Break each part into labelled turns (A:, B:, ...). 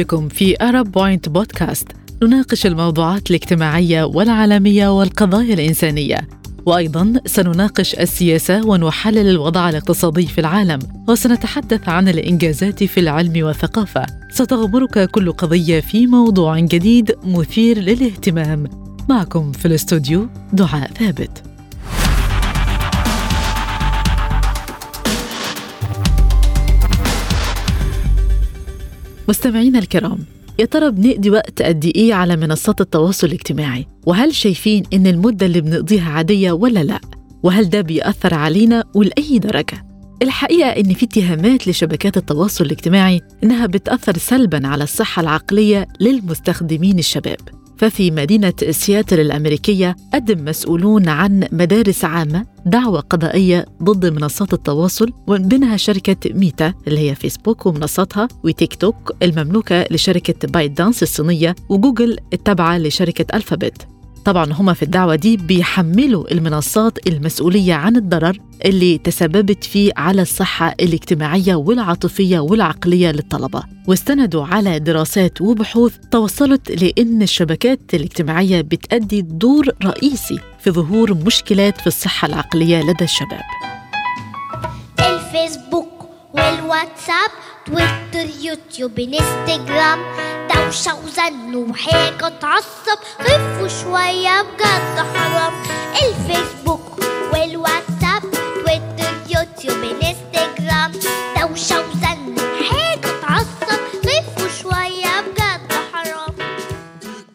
A: بكم في أرب بوينت بودكاست نناقش الموضوعات الاجتماعية والعالمية والقضايا الإنسانية. وأيضا سنناقش السياسة ونحلل الوضع الاقتصادي في العالم وسنتحدث عن الإنجازات في العلم والثقافة. ستغمرك كل قضية في موضوع جديد مثير للاهتمام. معكم في الاستوديو دعاء ثابت. مستمعينا الكرام يا ترى بنقضي وقت قد إيه على منصات التواصل الاجتماعي؟ وهل شايفين إن المدة اللي بنقضيها عادية ولا لأ؟ وهل ده بيأثر علينا ولأي درجة؟ الحقيقة إن في اتهامات لشبكات التواصل الاجتماعي إنها بتأثر سلباً على الصحة العقلية للمستخدمين الشباب. ففي مدينة سياتل الأمريكية قدم مسؤولون عن مدارس عامة دعوة قضائية ضد منصات التواصل ومن بينها شركة ميتا اللي هي فيسبوك ومنصاتها وتيك توك المملوكة لشركة بايت دانس الصينية وجوجل التابعة لشركة ألفابت طبعا هما في الدعوة دي بيحملوا المنصات المسؤولية عن الضرر اللي تسببت فيه على الصحة الاجتماعية والعاطفية والعقلية للطلبة. واستندوا على دراسات وبحوث توصلت لأن الشبكات الاجتماعية بتأدي دور رئيسي في ظهور مشكلات في الصحة العقلية لدى الشباب.
B: الفيسبوك والواتساب تويتر يوتيوب انستجرام دوشة وزن وحاجة تعصب خفوا شوية بجد حرام. الفيسبوك والواتساب تويتر يوتيوب انستجرام دوشة وزن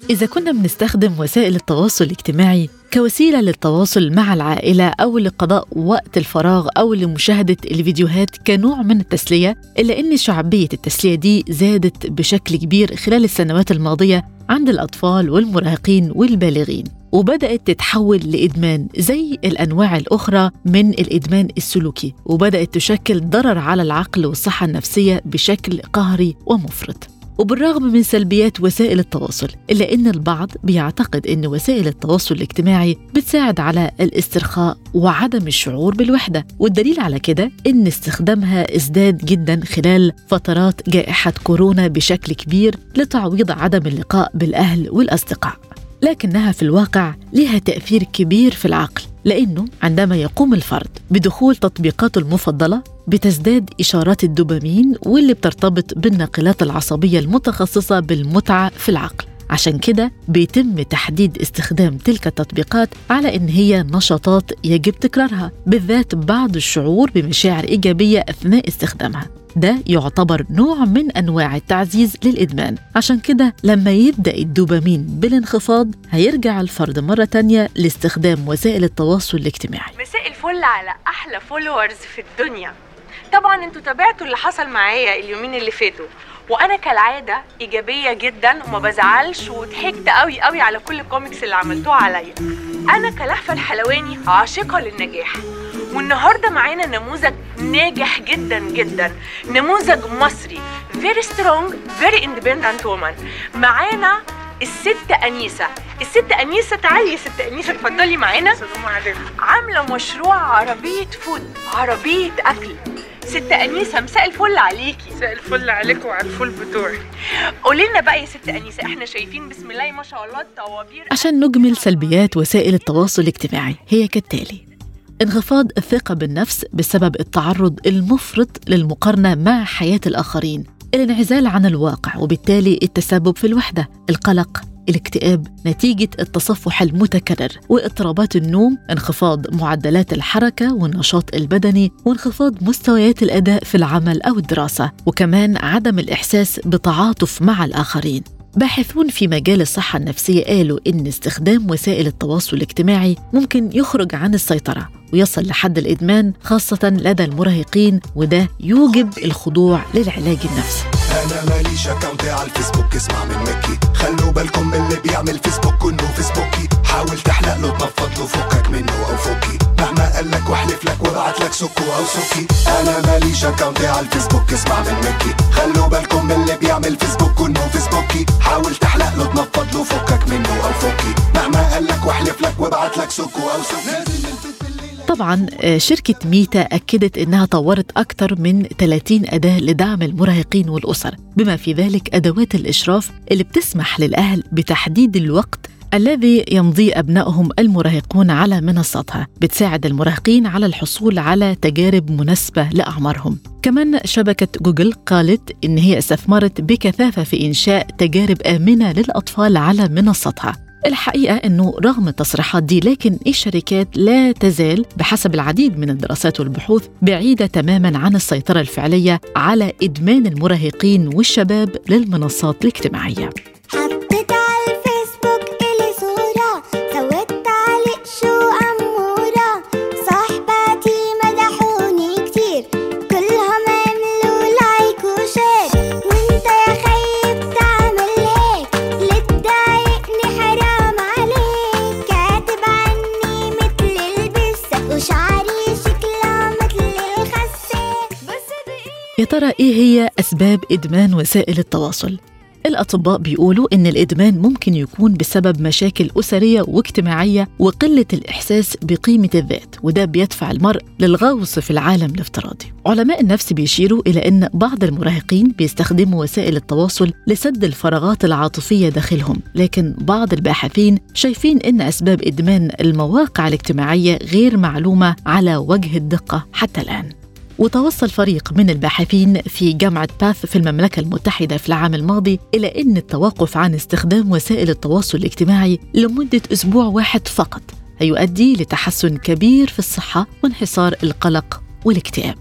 A: إذا كنا بنستخدم وسائل التواصل الاجتماعي كوسيلة للتواصل مع العائلة أو لقضاء وقت الفراغ أو لمشاهدة الفيديوهات كنوع من التسلية إلا أن شعبية التسلية دي زادت بشكل كبير خلال السنوات الماضية عند الأطفال والمراهقين والبالغين وبدأت تتحول لإدمان زي الأنواع الأخرى من الإدمان السلوكي وبدأت تشكل ضرر على العقل والصحة النفسية بشكل قهري ومفرط. وبالرغم من سلبيات وسائل التواصل إلا أن البعض بيعتقد أن وسائل التواصل الاجتماعي بتساعد على الاسترخاء وعدم الشعور بالوحدة. والدليل على كده أن استخدامها ازداد جدا خلال فترات جائحة كورونا بشكل كبير لتعويض عدم اللقاء بالأهل والأصدقاء. لكنها في الواقع لها تأثير كبير في العقل. لأنه عندما يقوم الفرد بدخول تطبيقاته المفضلة بتزداد إشارات الدوبامين واللي بترتبط بالناقلات العصبية المتخصصة بالمتعة في العقل. عشان كده بيتم تحديد استخدام تلك التطبيقات على إن هي نشاطات يجب تكرارها بالذات بعد الشعور بمشاعر إيجابية أثناء استخدامها. ده يعتبر نوع من أنواع التعزيز للإدمان. عشان كده لما يبدأ الدوبامين بالانخفاض هيرجع الفرد مرة تانية لاستخدام وسائل التواصل الاجتماعي.
C: مساء الفل على أحلى فولورز في الدنيا. طبعا أنتوا تابعتوا اللي حصل معايا اليومين اللي فاتوا. وأنا كالعادة إيجابية جدا وما بزعلش وضحكت قوي قوي على كل الكوميكس اللي عملتوها عليا. أنا كلهفة الحلواني عاشقة للنجاح. والنهاردة معانا نموذج ناجح جدا جدا. نموذج مصري. Very strong very independent woman. معانا الست أنيسة. الست أنيسة تعالي يا ست أنيسة اتفضلي معانا.
D: السلام عليكم.
C: عاملة مشروع عربية food عربية أكل. ست أنيسة مساء الفل عليكي.
D: مساء الفل عليكم وعلى الفول بتوعي.
C: قولي لنا بقى يا ست أنيسة إحنا شايفين بسم الله ما شاء الله الطوابير.
A: عشان نجمل سلبيات وسائل التواصل الاجتماعي هي كالتالي. انخفاض الثقة بالنفس بسبب التعرض المفرط للمقارنة مع حياة الآخرين الانعزال عن الواقع وبالتالي التسبب في الوحدة القلق الاكتئاب نتيجة التصفح المتكرر واضطرابات النوم انخفاض معدلات الحركة والنشاط البدني وانخفاض مستويات الأداء في العمل أو الدراسة وكمان عدم الإحساس بتعاطف مع الآخرين. باحثون في مجال الصحة النفسية قالوا إن استخدام وسائل التواصل الاجتماعي ممكن يخرج عن السيطرة ويصل لحد الإدمان خاصة لدى المراهقين وده يوجب الخضوع للعلاج النفسي.
E: أنا ماليش account على الفيسبوك اسمع من مكي. خلوا بالكم من اللي بيعمل فيسبوك انه فيسبوكي. حاول تحلق له تنفض له فكك منه أو فكي. مهما قال لك واحلف لك وابعت لك سكو أو سكي. أنا ماليش account على الفيسبوك اسمع من مكي. خلوا بالكم من اللي بيعمل فيسبوك انه فيسبوكي. حاول تحلق له تنفض له فكك منه أو فكي. مهما قال لك واحلف لك وابعت لك سكو أو سكي.
A: طبعا آه، شركة ميتا أكدت أنها طورت أكثر من 30 أداة لدعم المراهقين والأسر بما في ذلك أدوات الإشراف اللي بتسمح للأهل بتحديد الوقت الذي يمضي أبنائهم المراهقون على منصتها بتساعد المراهقين على الحصول على تجارب مناسبة لأعمارهم. كمان شبكة جوجل قالت إن هي استثمرت بكثافة في إنشاء تجارب آمنة للأطفال على منصتها الحقيقة أنه رغم التصريحات دي لكن الشركات لا تزال بحسب العديد من الدراسات والبحوث بعيدة تماما عن السيطرة الفعلية على إدمان المراهقين والشباب للمنصات الاجتماعية. إيه هي أسباب إدمان وسائل التواصل؟ الأطباء بيقولوا إن الإدمان ممكن يكون بسبب مشاكل أسرية واجتماعية وقلة الإحساس بقيمة الذات وده بيدفع المرء للغوص في العالم الافتراضي علماء النفس بيشيروا إلى أن بعض المراهقين بيستخدموا وسائل التواصل لسد الفراغات العاطفية داخلهم لكن بعض الباحثين شايفين أن أسباب إدمان المواقع الاجتماعية غير معلومة على وجه الدقة حتى الآن وتوصل فريق من الباحثين في جامعة باث في المملكة المتحدة في العام الماضي إلى أن التوقف عن استخدام وسائل التواصل الاجتماعي لمدة أسبوع واحد فقط هيؤدي لتحسن كبير في الصحة وانحصار القلق والاكتئاب.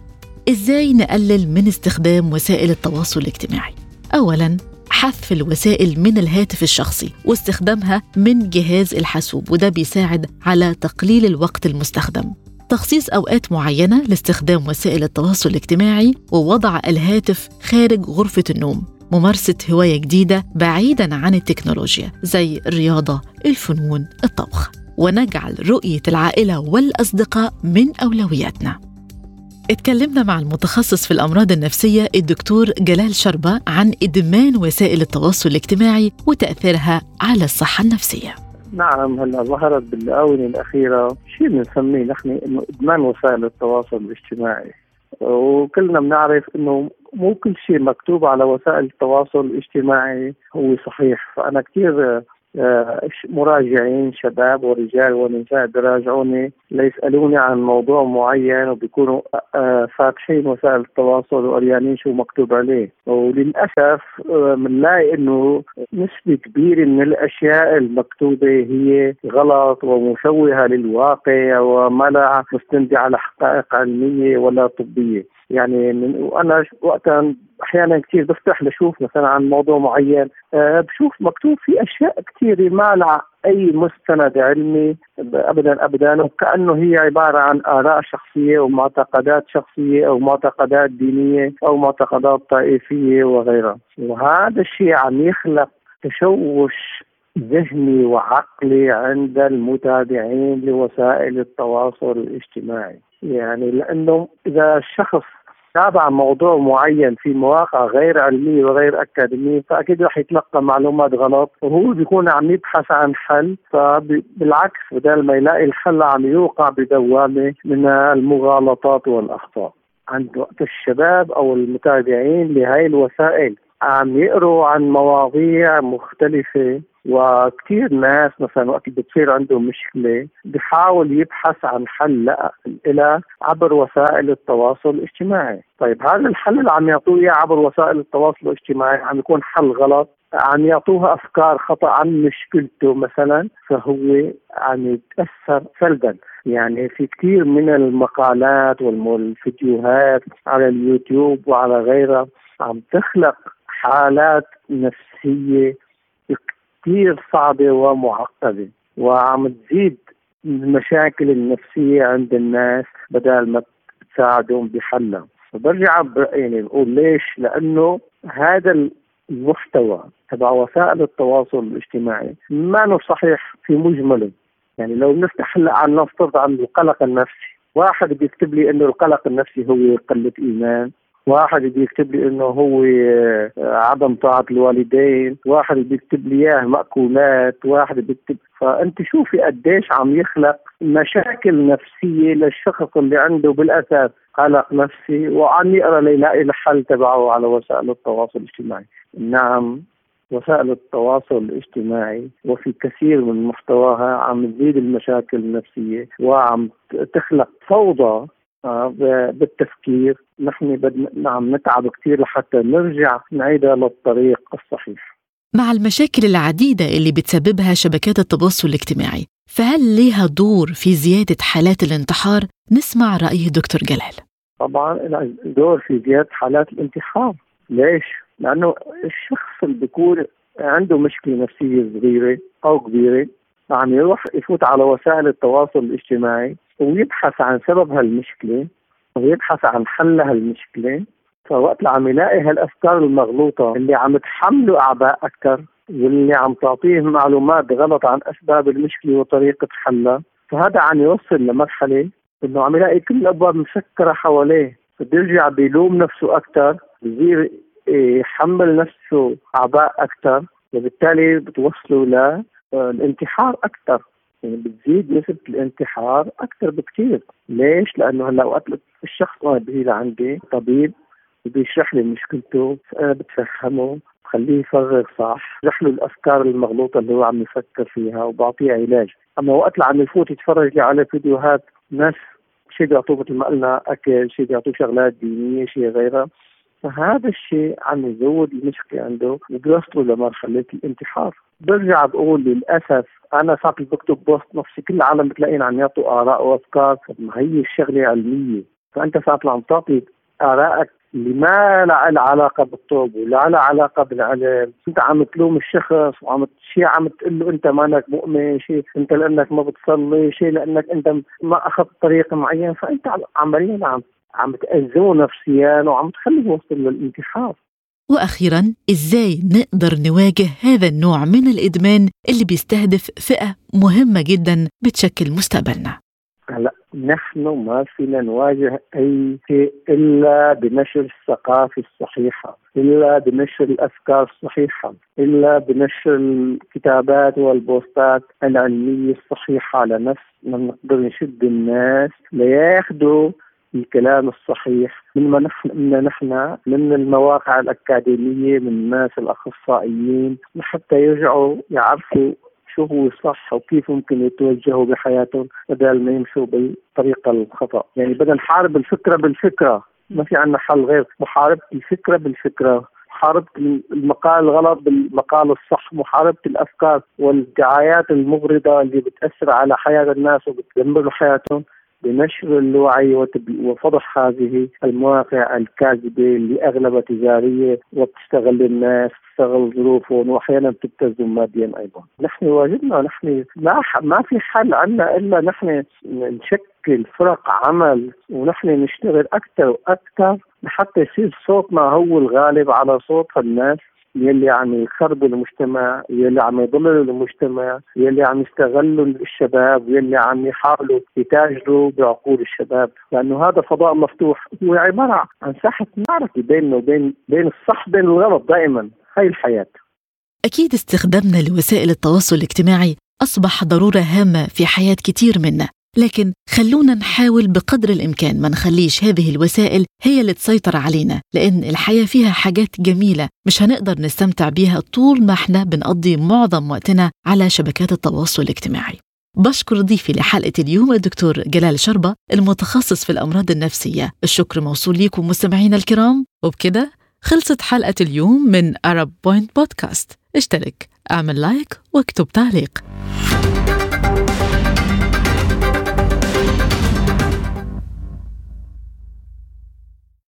A: إزاي نقلل من استخدام وسائل التواصل الاجتماعي؟ أولاً حذف الوسائل من الهاتف الشخصي واستخدامها من جهاز الحاسوب وده بيساعد على تقليل الوقت المستخدم تخصيص أوقات معينة لاستخدام وسائل التواصل الاجتماعي ووضع الهاتف خارج غرفة النوم ممارسة هواية جديدة بعيدا عن التكنولوجيا زي الرياضة الفنون الطبخ. ونجعل رؤية العائلة والأصدقاء من أولوياتنا. اتكلمنا مع المتخصص في الأمراض النفسية الدكتور جلال شربة عن إدمان وسائل التواصل الاجتماعي وتأثيرها على الصحة النفسية.
F: نعم هلا ظهرت بالآونة الأخيرة شيء بنسميه نحن إنه إدمان وسائل التواصل الاجتماعي. وكلنا بنعرف إنه مو كل شيء مكتوب على وسائل التواصل الاجتماعي هو صحيح. فأنا كثير مراجعين شباب ورجال ونساء بيراجعوني ليسألوني عن موضوع معين وبيكونوا آه، فاتحين وسائل التواصل وقريانين شو مكتوب عليه. وللأسف بنلاقي آه، إنه نسبة كبيرة من الأشياء المكتوبة هي غلط ومشوهة للواقع وما لا مستندة على حقائق علمية ولا طبية. يعني من وأنا وقتها أحيانا كثير بفتح لشوف مثلا عن موضوع معين. أه بشوف مكتوب في أشياء كثيره ما لها أي مستند علمي ابدا ابدا وكأنه هي عبارة عن آراء شخصية ومعتقدات شخصية أو معتقدات دينية أو معتقدات طائفية وغيرها. وهذا الشيء عم يخلق تشوش ذهني وعقلي عند المتابعين لوسائل التواصل الاجتماعي. يعني لأنه إذا الشخص تابع موضوع معين في مواقع غير علمية وغير أكاديمية فأكيد رح يتلقى معلومات غلط. وهو بيكون عم يبحث عن حل فبالعكس بدل ما يلاقي الحل عم يوقع بدوامة من المغالطات والأخطاء. عند وقت الشباب أو المتابعين لهي الوسائل عم يقروا عن مواضيع مختلفة. وكثير ناس مثلا وقت بتصير عندهم مشكلة بحاول يبحث عن حل لها عبر وسائل التواصل الاجتماعي. طيب هذا الحل اللي عم يعطوه إياه عبر وسائل التواصل الاجتماعي عم يكون حل غلط؟ عم يعطوها أفكار خطأ عن مشكلته مثلا فهو عم يتأثر سلبا. يعني في كثير من المقالات والفيديوهات على اليوتيوب وعلى غيرها عم تخلق حالات نفسية كثير صعبه ومعقده وعم تزيد المشاكل النفسية عند الناس بدل ما تساعدهم بحلها. وبرجع يعني بقول ليش؟ لأنه هذا المحتوى تبع وسائل التواصل الاجتماعي ما صحيح في مجمله. يعني لو نفتح هلأ عن نفترض عن القلق النفسي واحد بيكتب لي إنه القلق النفسي هو قلة إيمان. واحد بده يكتب لي إنه هو آه، عدم طاعة الوالدين واحد بده يكتب لي إياه مأكولات واحد بيكتب فأنت شوفي قديش عم يخلق مشاكل نفسية للشخص اللي عنده بالأساس قلق نفسي وعم يقرأ ليلاقي الحل تبعه على وسائل التواصل الاجتماعي. نعم وسائل التواصل الاجتماعي وفي كثير من محتواها عم تزيد المشاكل النفسية وعم تخلق فوضى بالتفكير. نحن بدنا عم نتعب كثير لحتى نرجع نعيدها للطريق الصحيح.
A: مع المشاكل العديدة اللي بتسببها شبكات التواصل الاجتماعي فهل لها دور في زيادة حالات الانتحار؟ نسمع رأي دكتور جلال.
F: طبعا دور في زيادة حالات الانتحار. ليش؟ لأنه الشخص اللي بيكون عنده مشكلة نفسية صغيرة أو كبيرة عم يروح يفوت على وسائل التواصل الاجتماعي. ويبحث عن سبب هالمشكلة ويبحث عن حل هالمشكلة فوقت اللي عم يلاقي هالأفكار المغلوطة اللي عم تحمله أعباء أكثر واللي عم تعطيه معلومات غلط عن أسباب المشكلة وطريقة حلها فهذا عم يوصل لمرحلة إنه عم يلاقي كل الأبواب مسكرة حواليه بيرجع بيلوم نفسه أكثر بصير يحمل نفسه أعباء أكثر وبالتالي بتوصلوا للانتحار أكثر. يعني بتزيد نسبة الانتحار أكثر بكثير، ليش؟ لأنه هلأ وقت الشخص ما بيجي لعندي طبيب بيشرح لي مشكلته أنا بتفهمه بخليه يفرغ صح بشرح له الأفكار المغلوطة اللي هو عم يفكر فيها وبعطيه علاج. أما وقت اللي عم يفوت يتفرج لي على فيديوهات ناس شيء بيعطوه مثل ما قلنا أكل شيء بيعطوه شغلات دينية شيء غيرها. فهذا الشيء عم يزود المشكلة عنده وبيوصله لمرحله الانتحار. برجع بقول للأسف أنا صار بكتب بوست نفسي كل العالم بتلاقين عم يعطوا آراء وأفكار. ما هي الشغلة علمية؟ فأنت صارت عم تعطي آرائك اللي ما لها علاقة بالطب ولا لها علاقة بالعلم، أنت عم تلوم الشخص وعم شيء عم تقول له أنت مانك مؤمن، شيء أنت لأنك ما بتصلي، شيء لأنك أنت ما أخذت طريق معين، فأنت عمليا عم عم تأذوه نفسيا وعم تخليه يوصل للانتحار
A: وأخيرا إزاي نقدر نواجه هذا النوع من الإدمان اللي بيستهدف فئة مهمة جدا بتشكل مستقبلنا؟
F: هلا نحن ما فينا نواجه أي شيء إلا بنشر الثقافة الصحيحة، إلا بنشر الأفكار الصحيحة، إلا بنشر الكتابات والبوستات العلمية الصحيحة على نفس ما نقدر نشد الناس لياخذوا الكلام الصحيح من نحن نحن من المواقع الأكاديمية من الناس الأخصائيين حتى يرجعوا يعرفوا شو هو الصح وكيف ممكن يتوجهوا بحياتهم بدل ما يمشوا بالطريقة الخطأ، يعني بدنا نحارب الفكرة بالفكرة، ما في عندنا حل غير محاربة الفكرة بالفكرة، محاربة المقال الغلط بالمقال الصح، محاربة الأفكار والدعايات المغرضة اللي بتأثر على حياة الناس وبتدمر حياتهم. بنشر الوعي وفضح هذه المواقع الكاذبة اللي أغلبها تجارية وبتشتغل الناس تشتغل ظروفهم وأحيانا بتبتزهم ماديا أيضا. نحن واجبنا نحن ما ما في حل عنا إلا نحن نشكل فرق عمل ونحن نشتغل أكثر وأكثر لحتى يصير صوتنا هو الغالب على صوت الناس يلي عم يخربوا المجتمع يلي عم يضللوا المجتمع يلي عم يستغلوا الشباب يلي عم يحاولوا يتاجروا بعقول الشباب. لأنه هذا فضاء مفتوح. هو عبارة عن ساحة معركة بيننا وبين بين الصح بين الغلط دائما. هاي الحياة.
A: أكيد استخدامنا لوسائل التواصل الاجتماعي أصبح ضرورة هامة في حياة كتير منا. لكن خلونا نحاول بقدر الإمكان ما نخليش هذه الوسائل هي اللي تسيطر علينا لأن الحياة فيها حاجات جميلة مش هنقدر نستمتع بيها طول ما إحنا بنقضي معظم وقتنا على شبكات التواصل الاجتماعي. بشكر ضيفي لحلقة اليوم الدكتور جلال شربة المتخصص في الأمراض النفسية. الشكر موصول ليكم مستمعينا الكرام. وبكده خلصت حلقة اليوم من Arab Point بودكاست اشترك اعمل لايك واكتب تعليق.